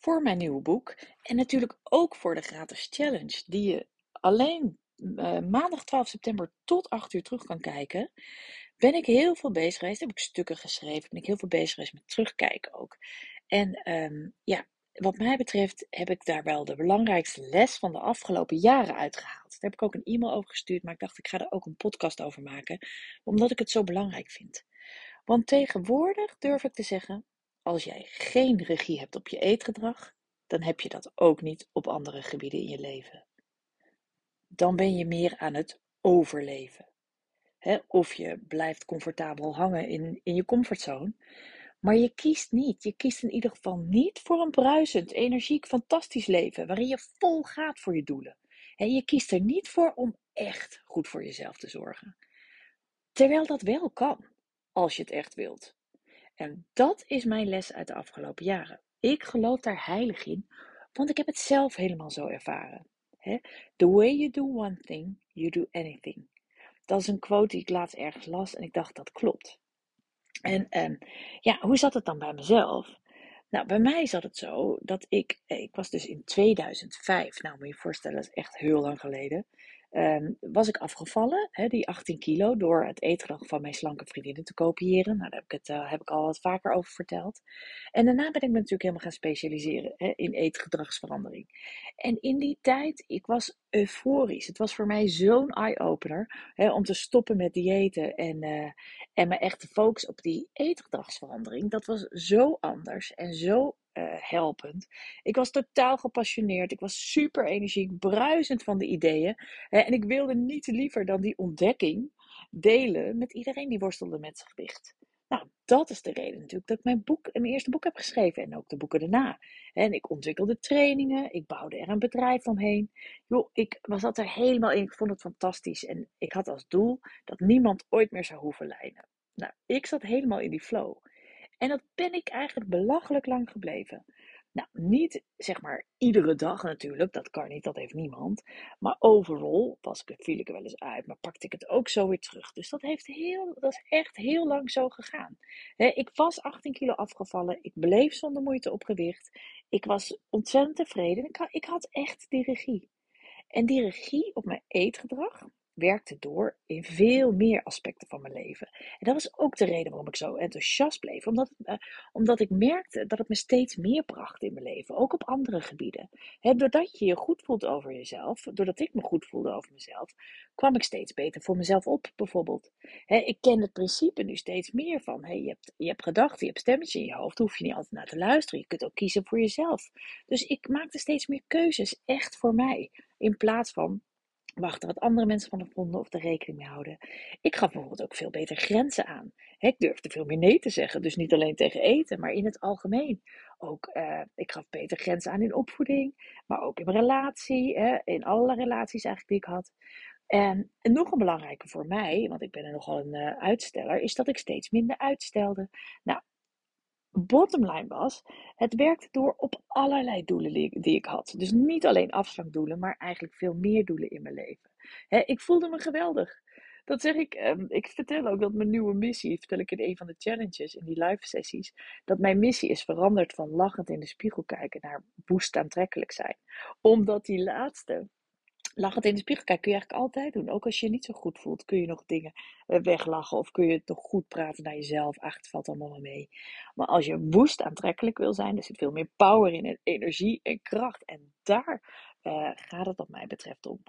Voor mijn nieuwe boek en natuurlijk ook voor de gratis challenge die je alleen uh, maandag 12 september tot 8 uur terug kan kijken, ben ik heel veel bezig geweest. Heb ik stukken geschreven, ben ik heel veel bezig geweest met terugkijken ook. En um, ja, wat mij betreft heb ik daar wel de belangrijkste les van de afgelopen jaren uitgehaald. Daar heb ik ook een e-mail over gestuurd, maar ik dacht ik ga er ook een podcast over maken, omdat ik het zo belangrijk vind. Want tegenwoordig durf ik te zeggen, als jij geen regie hebt op je eetgedrag, dan heb je dat ook niet op andere gebieden in je leven. Dan ben je meer aan het overleven. of je blijft comfortabel hangen in, in je comfortzone. Maar je kiest niet. Je kiest in ieder geval niet voor een bruisend, energiek, fantastisch leven. Waarin je vol gaat voor je doelen. En je kiest er niet voor om echt goed voor jezelf te zorgen. Terwijl dat wel kan, als je het echt wilt. En dat is mijn les uit de afgelopen jaren. Ik geloof daar heilig in, want ik heb het zelf helemaal zo ervaren. The way you do one thing, you do anything. Dat is een quote die ik laatst ergens las en ik dacht dat klopt. En um, ja, hoe zat het dan bij mezelf? Nou, bij mij zat het zo dat ik, eh, ik was dus in 2005, nou moet je je voorstellen, dat is echt heel lang geleden. Um, was ik afgevallen, hè, die 18 kilo, door het eetgedrag van mijn slanke vriendinnen te kopiëren. Nou, daar heb ik, het, uh, heb ik al wat vaker over verteld. En daarna ben ik me natuurlijk helemaal gaan specialiseren hè, in eetgedragsverandering. En in die tijd, ik was euforisch. Het was voor mij zo'n eye-opener om te stoppen met diëten en, uh, en me echt te focussen op die eetgedragsverandering. Dat was zo anders en zo uh, helpend. Ik was totaal gepassioneerd. Ik was super energiek, bruisend van de ideeën. en ik wilde niet liever dan die ontdekking delen met iedereen die worstelde met zijn gewicht. Dat is de reden natuurlijk dat ik mijn, boek, mijn eerste boek heb geschreven en ook de boeken daarna. En ik ontwikkelde trainingen, ik bouwde er een bedrijf omheen. Joh, ik was dat er helemaal in, ik vond het fantastisch. En ik had als doel dat niemand ooit meer zou hoeven lijden. Nou, ik zat helemaal in die flow. En dat ben ik eigenlijk belachelijk lang gebleven. Nou, niet zeg maar iedere dag natuurlijk, dat kan niet, dat heeft niemand. Maar overal was ik, viel ik er wel eens uit, maar pakte ik het ook zo weer terug. Dus dat, heeft heel, dat is echt heel lang zo gegaan. ik was 18 kilo afgevallen, ik bleef zonder moeite op gewicht. Ik was ontzettend tevreden, ik ik had echt die regie. En die regie op mijn eetgedrag, werkte door in veel meer aspecten van mijn leven. En dat was ook de reden waarom ik zo enthousiast bleef. Omdat, uh, omdat ik merkte dat het me steeds meer bracht in mijn leven. Ook op andere gebieden. He, doordat je je goed voelt over jezelf. Doordat ik me goed voelde over mezelf. kwam ik steeds beter voor mezelf op, bijvoorbeeld. Ik ken het principe nu steeds meer van. Je, hebt, je hebt gedachten, je hebt stemmetjes in je hoofd. Hoef je niet altijd naar te luisteren. Je kunt ook kiezen voor jezelf. Dus ik maakte steeds meer keuzes echt voor mij. In plaats van wachten wat andere mensen van me vonden of er rekening mee houden. Ik gaf bijvoorbeeld ook veel beter grenzen aan. ik durfde veel meer nee te zeggen, dus niet alleen tegen eten, maar in het algemeen. Ook, uh, ik gaf beter grenzen aan in opvoeding, maar ook in relatie, in alle relaties eigenlijk die ik had. En, nog een belangrijke voor mij, want ik ben er nogal een uh, uitsteller, is dat ik steeds minder uitstelde. Nou, bottomline was, het werkte door op allerlei doelen die, ik had. Dus niet alleen afslankdoelen, maar eigenlijk veel meer doelen in mijn leven. ik voelde me geweldig. Dat zeg ik, um, ik vertel ook dat mijn nieuwe missie, vertel ik in een van de challenges, in die live sessies, dat mijn missie is veranderd van lachend in de spiegel kijken naar woest aantrekkelijk zijn. Omdat die laatste, Lachend in de spiegel kijken kun je eigenlijk altijd doen. Ook als je je niet zo goed voelt, kun je nog dingen eh, weglachen of kun je nog goed praten naar jezelf. Ach, het valt allemaal mee. Maar als je woest aantrekkelijk wil zijn, er zit veel meer power in en energie en kracht. En daar uh, gaat het wat mij betreft om.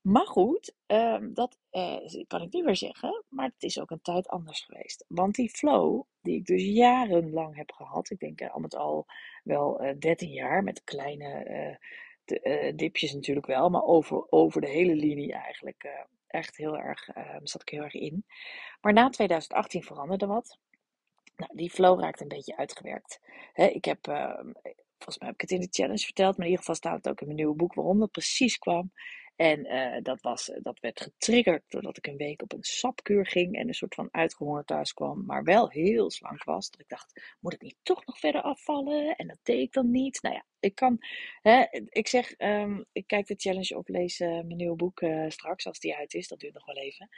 Maar goed, uh, dat uh, kan ik niet meer zeggen. Maar het is ook een tijd anders geweest. Want die flow, die ik dus jarenlang heb gehad. Ik denk al met al wel 13 jaar met kleine de, uh, dipjes natuurlijk wel, maar over, over de hele linie eigenlijk uh, echt heel erg, uh, zat ik heel erg in. Maar na 2018 veranderde wat. Nou, die flow raakte een beetje uitgewerkt. Ik heb volgens mij heb ik het in de challenge verteld, maar in ieder geval staat het ook in mijn nieuwe boek waarom dat precies kwam. En uh, dat, was, dat werd getriggerd doordat ik een week op een sapkuur ging en een soort van uitgehongerd thuis kwam, maar wel heel slank was. Dat ik dacht, moet ik niet toch nog verder afvallen? En dat deed ik dan niet. Nou ja, ik kan, hè, ik zeg, um, ik kijk de challenge of lees uh, mijn nieuwe boek straks als die uit is. Dat duurt nog wel even.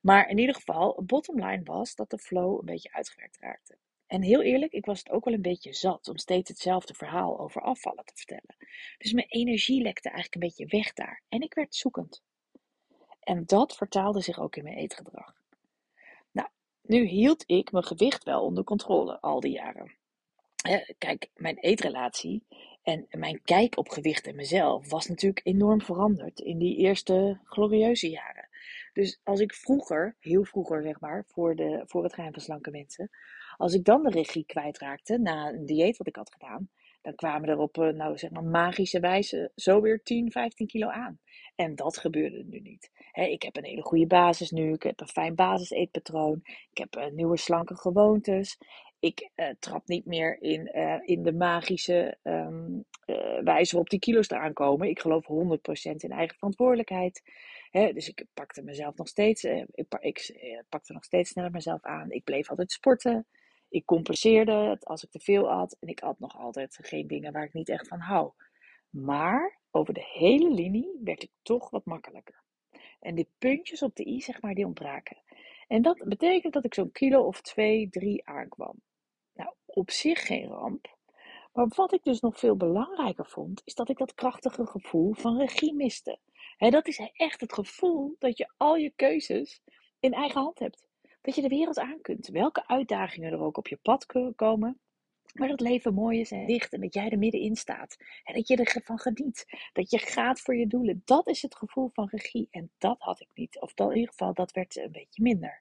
Maar in ieder geval, bottom line was dat de flow een beetje uitgewerkt raakte. En heel eerlijk, ik was het ook wel een beetje zat om steeds hetzelfde verhaal over afvallen te vertellen. Dus mijn energie lekte eigenlijk een beetje weg daar. En ik werd zoekend. En dat vertaalde zich ook in mijn eetgedrag. Nou, nu hield ik mijn gewicht wel onder controle al die jaren. Kijk, mijn eetrelatie en mijn kijk op gewicht en mezelf was natuurlijk enorm veranderd in die eerste glorieuze jaren. Dus als ik vroeger, heel vroeger zeg maar, voor, de, voor het geheim van slanke mensen, als ik dan de regie kwijtraakte na een dieet wat ik had gedaan, dan kwamen er op uh, nou, zeg maar magische wijze zo weer 10, 15 kilo aan. En dat gebeurde nu niet. ik heb een hele goede basis nu. Ik heb een fijn basiseetpatroon. Ik heb uh, nieuwe slanke gewoontes. Ik uh, trap niet meer in, in de magische um, wijze waarop die kilo's eraan komen. Ik geloof 100% in eigen verantwoordelijkheid. dus ik pakte mezelf nog steeds, ik, ik pakte nog steeds sneller mezelf aan. Ik bleef altijd sporten. Ik compenseerde het als ik te veel at. En ik at nog altijd geen dingen waar ik niet echt van hou. Maar over de hele linie werd ik toch wat makkelijker. En die puntjes op de i, zeg maar, die ontbraken. En dat betekent dat ik zo'n kilo of twee, drie aankwam. Nou, op zich geen ramp. Maar wat ik dus nog veel belangrijker vond, is dat ik dat krachtige gevoel van regie miste. Dat is echt het gevoel dat je al je keuzes in eigen hand hebt dat je de wereld aan kunt. Welke uitdagingen er ook op je pad komen. Maar het leven mooi is en licht en dat jij er middenin staat. En dat je ervan geniet. Dat je gaat voor je doelen. Dat is het gevoel van regie. En dat had ik niet. Of in ieder geval, dat werd een beetje minder.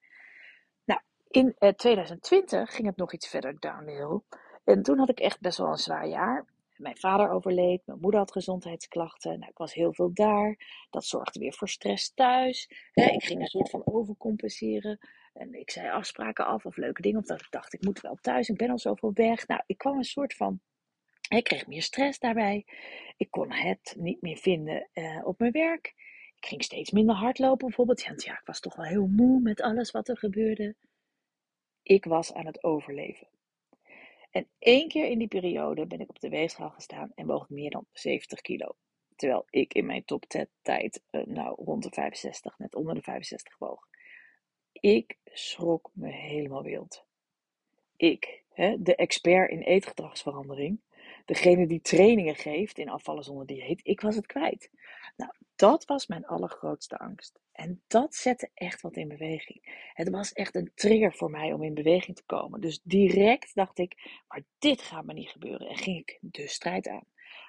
Nou, in 2020 eh, ging het nog iets verder downhill. En toen had ik echt best wel een zwaar jaar. Mijn vader overleed, mijn moeder had gezondheidsklachten. Nou, ik was heel veel daar. Dat zorgde weer voor stress thuis. ik ging een soort van overcompenseren. En ik zei afspraken af of leuke dingen. Of dat ik dacht, ik moet wel thuis, ik ben al zoveel weg. Nou, ik kwam een soort van. Ik kreeg meer stress daarbij. Ik kon het niet meer vinden uh, op mijn werk. Ik ging steeds minder hardlopen bijvoorbeeld. Ja, ja, ik was toch wel heel moe met alles wat er gebeurde. Ik was aan het overleven. En één keer in die periode ben ik op de weegschaal gestaan en woog meer dan 70 kilo. Terwijl ik in mijn top tijd, uh, nou rond de 65, net onder de 65 woog. Ik schrok me helemaal wild. Ik, hè, de expert in eetgedragsverandering, degene die trainingen geeft in afvallen zonder dieet, ik was het kwijt. Nou, dat was mijn allergrootste angst. En dat zette echt wat in beweging. Het was echt een trigger voor mij om in beweging te komen. Dus direct dacht ik, maar dit gaat me niet gebeuren. En ging ik de strijd aan.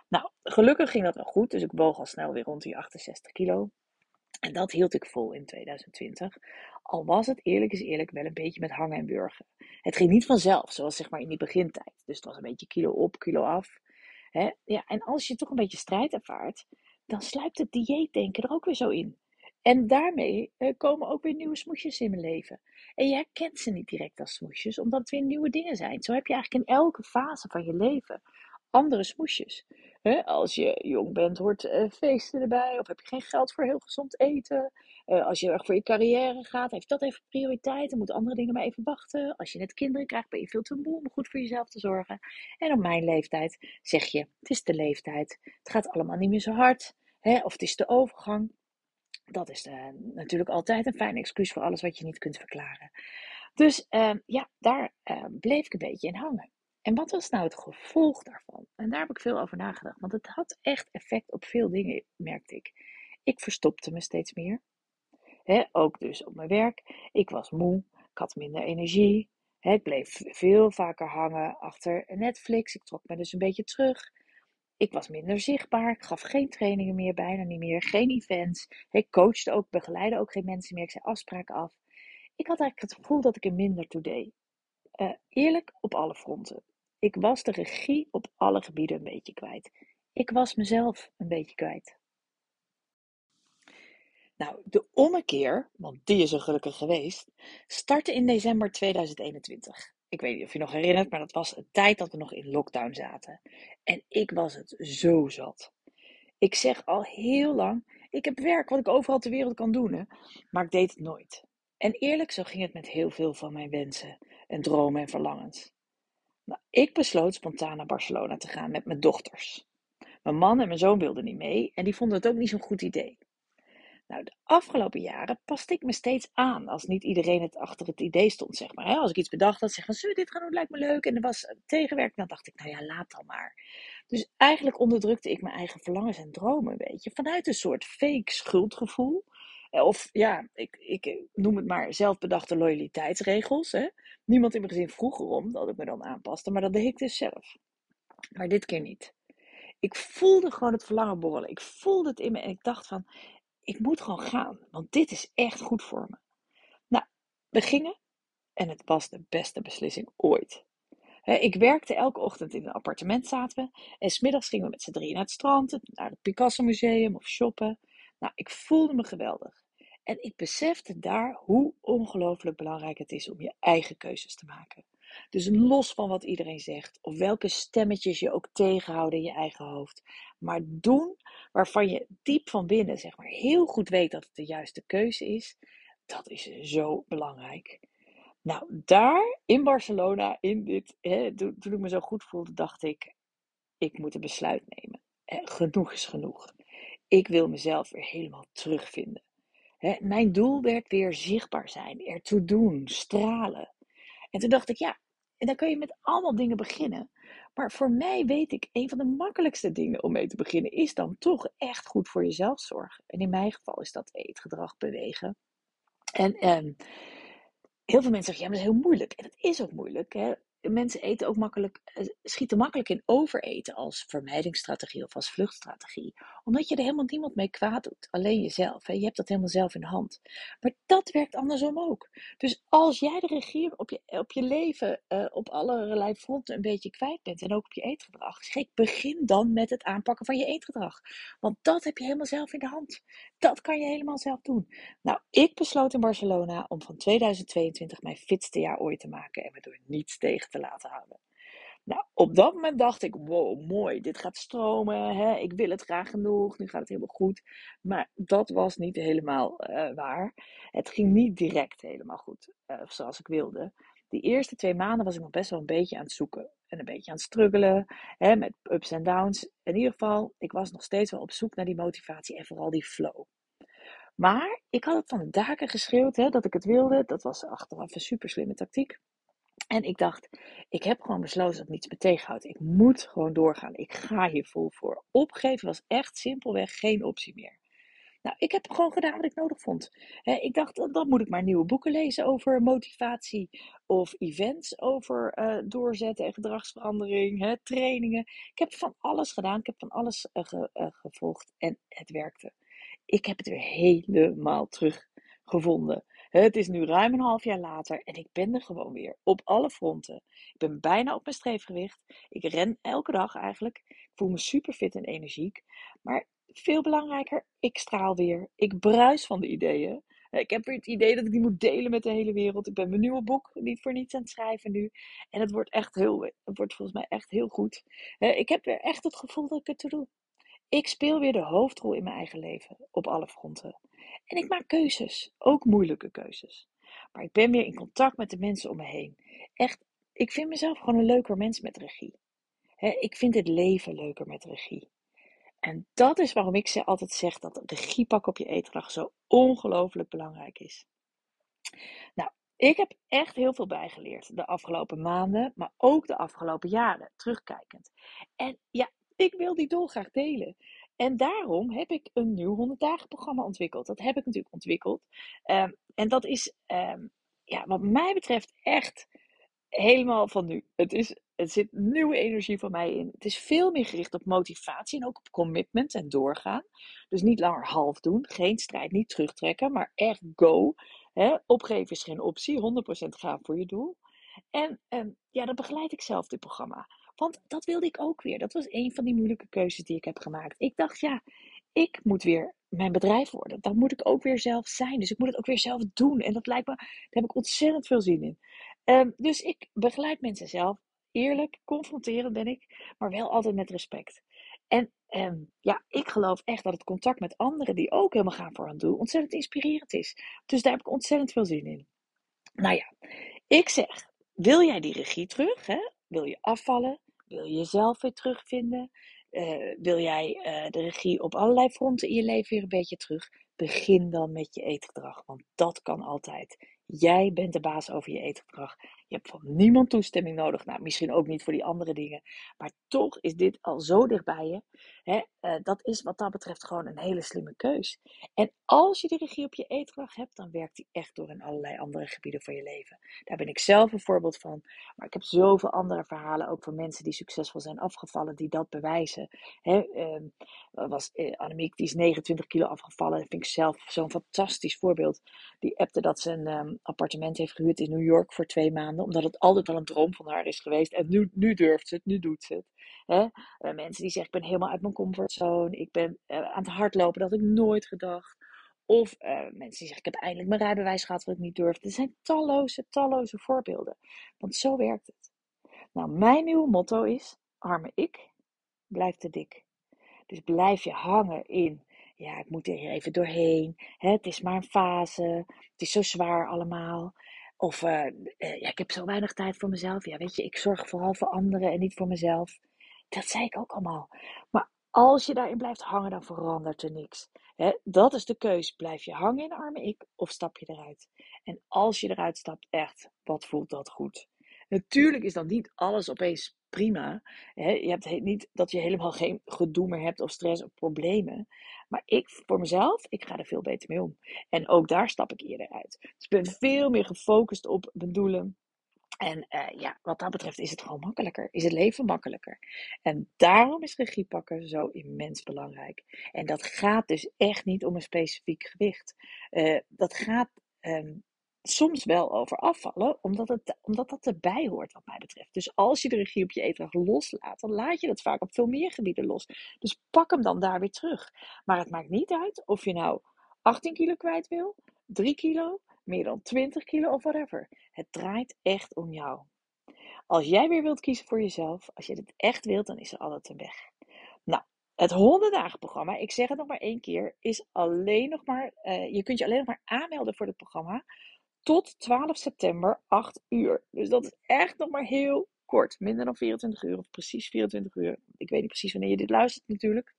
Nou, gelukkig ging dat wel goed. Dus ik woog al snel weer rond die 68 kilo. En dat hield ik vol in 2020. Al was het eerlijk is eerlijk wel een beetje met hangen en burgen. Het ging niet vanzelf, zoals zeg maar in die begintijd. Dus het was een beetje kilo op, kilo af. Ja, en als je toch een beetje strijd ervaart, dan sluipt het dieetdenken er ook weer zo in. En daarmee eh, komen ook weer nieuwe smoesjes in mijn leven. En je herkent ze niet direct als smoesjes, omdat het weer nieuwe dingen zijn. Zo heb je eigenlijk in elke fase van je leven andere smoesjes. Als je jong bent, hoort uh, feesten erbij. Of heb je geen geld voor heel gezond eten. Uh, als je erg voor je carrière gaat, heeft dat even prioriteit. Dan moeten andere dingen maar even wachten. Als je net kinderen krijgt, ben je veel te moe om goed voor jezelf te zorgen. En op mijn leeftijd zeg je, het is de leeftijd. Het gaat allemaal niet meer zo hard. of het is de overgang. Dat is uh, natuurlijk altijd een fijn excuus voor alles wat je niet kunt verklaren. Dus uh, ja, daar bleef ik een beetje in hangen. En wat was nou het gevolg daarvan? En daar heb ik veel over nagedacht, want het had echt effect op veel dingen, merkte ik. Ik verstopte me steeds meer. ook dus op mijn werk. Ik was moe, ik had minder energie. ik bleef veel vaker hangen achter Netflix. Ik trok me dus een beetje terug. Ik was minder zichtbaar. Ik gaf geen trainingen meer, bijna niet meer. Geen events. Ik coachte ook, begeleidde ook geen mensen meer. Ik zei afspraken af. Ik had eigenlijk het gevoel dat ik er minder toe deed. Uh, eerlijk op alle fronten. Ik was de regie op alle gebieden een beetje kwijt. Ik was mezelf een beetje kwijt. Nou, de ommekeer, want die is er gelukkig geweest, startte in december 2021. ik weet niet of je nog herinnert, maar dat was een tijd dat we nog in lockdown zaten. En ik was het zo zat. Ik zeg al heel lang, ik heb werk wat ik overal ter wereld kan doen, maar ik deed het nooit. En eerlijk, zo ging het met heel veel van mijn wensen en dromen en verlangens. Nou, ik besloot spontaan naar Barcelona te gaan met mijn dochters. Mijn man en mijn zoon wilden niet mee en die vonden het ook niet zo'n goed idee. Nou, de afgelopen jaren paste ik me steeds aan als niet iedereen het achter het idee stond, zeg maar. Als ik iets bedacht had, zeggen we dit gaan doen, lijkt me leuk. En er was tegenwerking, dan dacht ik, nou ja, laat dan maar. Dus eigenlijk onderdrukte ik mijn eigen verlangens en dromen een beetje. Vanuit een soort fake schuldgevoel. Of ja, ik, ik noem het maar zelfbedachte loyaliteitsregels. Hè? Niemand in mijn gezin vroeg erom dat ik me dan aanpaste, maar dat deed ik dus zelf. Maar dit keer niet. Ik voelde gewoon het verlangen borrelen. Ik voelde het in me en ik dacht van, ik moet gewoon gaan, want dit is echt goed voor me. Nou, we gingen en het was de beste beslissing ooit. Ik werkte elke ochtend in een appartement, zaten we. En smiddags gingen we met z'n drieën naar het strand, naar het Picasso Museum of shoppen. Nou, ik voelde me geweldig. En ik besefte daar hoe ongelooflijk belangrijk het is om je eigen keuzes te maken. Dus los van wat iedereen zegt, of welke stemmetjes je ook tegenhouden in je eigen hoofd. Maar doen waarvan je diep van binnen, zeg maar, heel goed weet dat het de juiste keuze is. Dat is zo belangrijk. Nou, daar in Barcelona, in dit, hè, toen, ik me zo goed voelde, dacht ik, ik moet een besluit nemen. genoeg is genoeg. Ik wil mezelf weer helemaal terugvinden. mijn doel werd weer zichtbaar zijn, ertoe doen, stralen. En toen dacht ik, ja, en dan kun je met allemaal dingen beginnen. Maar voor mij weet ik, een van de makkelijkste dingen om mee te beginnen is dan toch echt goed voor jezelf zorgen. En in mijn geval is dat eetgedrag bewegen. En ehm, heel veel mensen zeggen, ja, maar dat is heel moeilijk. En dat is ook moeilijk. Hè? Mensen eten ook makkelijk, eh, schieten makkelijk in overeten als vermijdingsstrategie of als vluchtstrategie. Omdat je er helemaal niemand mee kwaad doet. Alleen jezelf. Hè? Je hebt dat helemaal zelf in de hand. Maar dat werkt andersom ook. Dus als jij de regie op je, op je leven uh, op allerlei fronten een beetje kwijt bent. En ook op je eetgedrag. Schrik, begin dan met het aanpakken van je eetgedrag. Want dat heb je helemaal zelf in de hand. Dat kan je helemaal zelf doen. Nou, ik besloot in Barcelona om van 2022 mijn fitste jaar ooit te maken. En me door niets tegen te laten houden. Nou, op dat moment dacht ik, wow, mooi, dit gaat stromen, hè? ik wil het graag genoeg, nu gaat het helemaal goed. Maar dat was niet helemaal uh, waar. Het ging niet direct helemaal goed, uh, zoals ik wilde. Die eerste twee maanden was ik nog best wel een beetje aan het zoeken. En een beetje aan het struggelen, hè, met ups en downs. In ieder geval, ik was nog steeds wel op zoek naar die motivatie en vooral die flow. Maar ik had het van de daken geschreeuwd hè, dat ik het wilde. Dat was achteraf een super slimme tactiek. En ik dacht, ik heb gewoon besloten dat niets me tegenhoudt. Ik moet gewoon doorgaan. Ik ga hier vol voor. Opgeven was echt simpelweg geen optie meer. Nou, ik heb gewoon gedaan wat ik nodig vond. ik dacht, dan moet ik maar nieuwe boeken lezen over motivatie of events over uh, doorzetten en gedragsverandering, trainingen. Ik heb van alles gedaan, ik heb van alles uh, gevolgd en het werkte. Ik heb het weer helemaal teruggevonden. Het is nu ruim een half jaar later en ik ben er gewoon weer. Op alle fronten. Ik ben bijna op mijn streefgewicht. Ik ren elke dag eigenlijk. Ik voel me super fit en energiek. Maar veel belangrijker, ik straal weer. Ik bruis van de ideeën. Ik heb het idee dat ik die moet delen met de hele wereld. Ik ben mijn nieuwe boek niet voor niets aan het schrijven nu. En het wordt echt heel, het wordt volgens mij echt heel goed. Ik heb weer echt het gevoel dat ik het te doen. Ik speel weer de hoofdrol in mijn eigen leven op alle fronten. En ik maak keuzes, ook moeilijke keuzes. Maar ik ben weer in contact met de mensen om me heen. Echt, ik vind mezelf gewoon een leuker mens met regie. ik vind het leven leuker met regie. En dat is waarom ik ze altijd zeg dat regie pakken op je eetgedrag zo ongelooflijk belangrijk is. Nou, ik heb echt heel veel bijgeleerd de afgelopen maanden, maar ook de afgelopen jaren, terugkijkend. En ja, ik wil die dolgraag delen. En daarom heb ik een nieuw 100 dagen programma ontwikkeld. Dat heb ik natuurlijk ontwikkeld. Um, en dat is, um, ja, wat mij betreft, echt helemaal van nu. Het, is, het zit nieuwe energie van mij in. Het is veel meer gericht op motivatie en ook op commitment en doorgaan. Dus niet langer half doen, geen strijd, niet terugtrekken, maar echt go. Opgeven is geen optie, 100% gaan voor je doel. En um, ja, dat begeleid ik zelf, dit programma. Want dat wilde ik ook weer. Dat was een van die moeilijke keuzes die ik heb gemaakt. Ik dacht, ja, ik moet weer mijn bedrijf worden. Dan moet ik ook weer zelf zijn. Dus ik moet het ook weer zelf doen. En dat lijkt me, daar heb ik ontzettend veel zin in. Ehm, dus ik begeleid mensen zelf. Eerlijk, confronterend ben ik, maar wel altijd met respect. En ehm, ja, ik geloof echt dat het contact met anderen die ook helemaal gaan voor een doel ontzettend inspirerend is. Dus daar heb ik ontzettend veel zin in. Nou ja, ik zeg, wil jij die regie terug? Hè? Wil je afvallen? Wil je jezelf weer terugvinden? Uh, wil jij uh, de regie op allerlei fronten in je leven weer een beetje terug? Begin dan met je eetgedrag, want dat kan altijd. Jij bent de baas over je eetgedrag. Je hebt van niemand toestemming nodig. Nou, misschien ook niet voor die andere dingen. Maar toch is dit al zo dichtbij je. Hè? Uh, dat is wat dat betreft gewoon een hele slimme keus. En als je die regie op je eetgedrag hebt, dan werkt die echt door in allerlei andere gebieden van je leven. Daar ben ik zelf een voorbeeld van. Maar ik heb zoveel andere verhalen, ook van mensen die succesvol zijn afgevallen, die dat bewijzen. Hè? Uh, was uh, Annemiek, die is 29 kilo afgevallen. Dat vind ik zelf zo'n fantastisch voorbeeld. Die appte dat ze een um, appartement heeft gehuurd in New York voor twee maanden, omdat het altijd wel een droom van haar is geweest. En nu, nu durft ze het, nu doet ze het. Hè? Uh, mensen die zeggen, ik ben helemaal uit mijn comfortzone. Ik ben uh, aan het hardlopen, dat had ik nooit gedacht. Of uh, mensen die zeggen, ik heb eindelijk mijn rijbewijs gehad wat ik niet durfde. Er zijn talloze, talloze voorbeelden. Want zo werkt het. Nou, mijn nieuwe motto is, arme ik, blijf te dik. Dus blijf je hangen in, ja, ik moet er even doorheen. Hè? Het is maar een fase. Het is zo zwaar allemaal. Of uh, ja, ik heb zo weinig tijd voor mezelf. Ja, weet je, ik zorg vooral voor anderen en niet voor mezelf. Dat zei ik ook allemaal. Maar als je daarin blijft hangen, dan verandert er niks. He, dat is de keus. Blijf je hangen in de arme ik of stap je eruit? En als je eruit stapt, echt, wat voelt dat goed? Natuurlijk is dan niet alles opeens prima. Je hebt niet dat je helemaal geen gedoe meer hebt of stress of problemen. Maar ik, voor mezelf, ik ga er veel beter mee om. En ook daar stap ik eerder uit. Dus ik ben veel meer gefocust op mijn doelen. En uh, ja, wat dat betreft is het gewoon makkelijker. Is het leven makkelijker. En daarom is regie pakken zo immens belangrijk. En dat gaat dus echt niet om een specifiek gewicht. Uh, dat gaat um, soms wel over afvallen, omdat, het, omdat dat erbij hoort, wat mij betreft. Dus als je de regie op je loslaat, dan laat je dat vaak op veel meer gebieden los. Dus pak hem dan daar weer terug. Maar het maakt niet uit of je nou 18 kilo kwijt wil, 3 kilo, meer dan 20 kilo of whatever. Het draait echt om jou. Als jij weer wilt kiezen voor jezelf, als je dit echt wilt, dan is er altijd een weg. Nou, het 100 dagen programma, ik zeg het nog maar één keer, is alleen nog maar, uh, je kunt je alleen nog maar aanmelden voor het programma tot 12 september 8 uur. Dus dat is echt nog maar heel kort, minder dan 24 uur of precies 24 uur. Ik weet niet precies wanneer je dit luistert natuurlijk.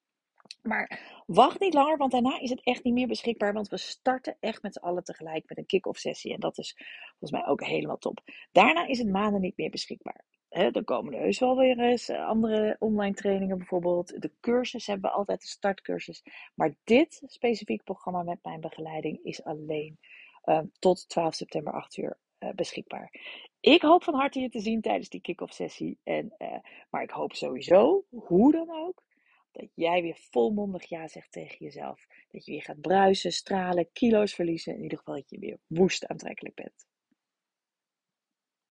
Maar wacht niet langer, want daarna is het echt niet meer beschikbaar. Want we starten echt met z'n allen tegelijk met een kick-off sessie. En dat is volgens mij ook helemaal top. Daarna is het maanden niet meer beschikbaar. He, dan komen er heus wel weer eens andere online trainingen bijvoorbeeld. De cursus hebben we altijd, de startcursus. Maar dit specifiek programma met mijn begeleiding is alleen tot 12 september 8 uur uh, beschikbaar. Ik hoop van harte je te zien tijdens die kick-off sessie. En, uh, maar ik hoop sowieso, hoe dan ook, dat jij weer volmondig ja zegt tegen jezelf. Dat je weer gaat bruisen, stralen, kilo's verliezen. In ieder geval dat je weer woest aantrekkelijk bent.